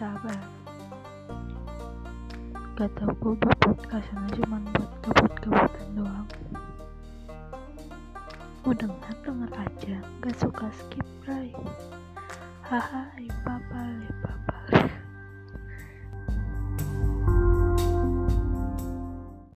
sabar. Gak tau gue buat cuma buat kebut-kebutan doang. Mau denger dengar aja gak suka skip right haha papa lepa.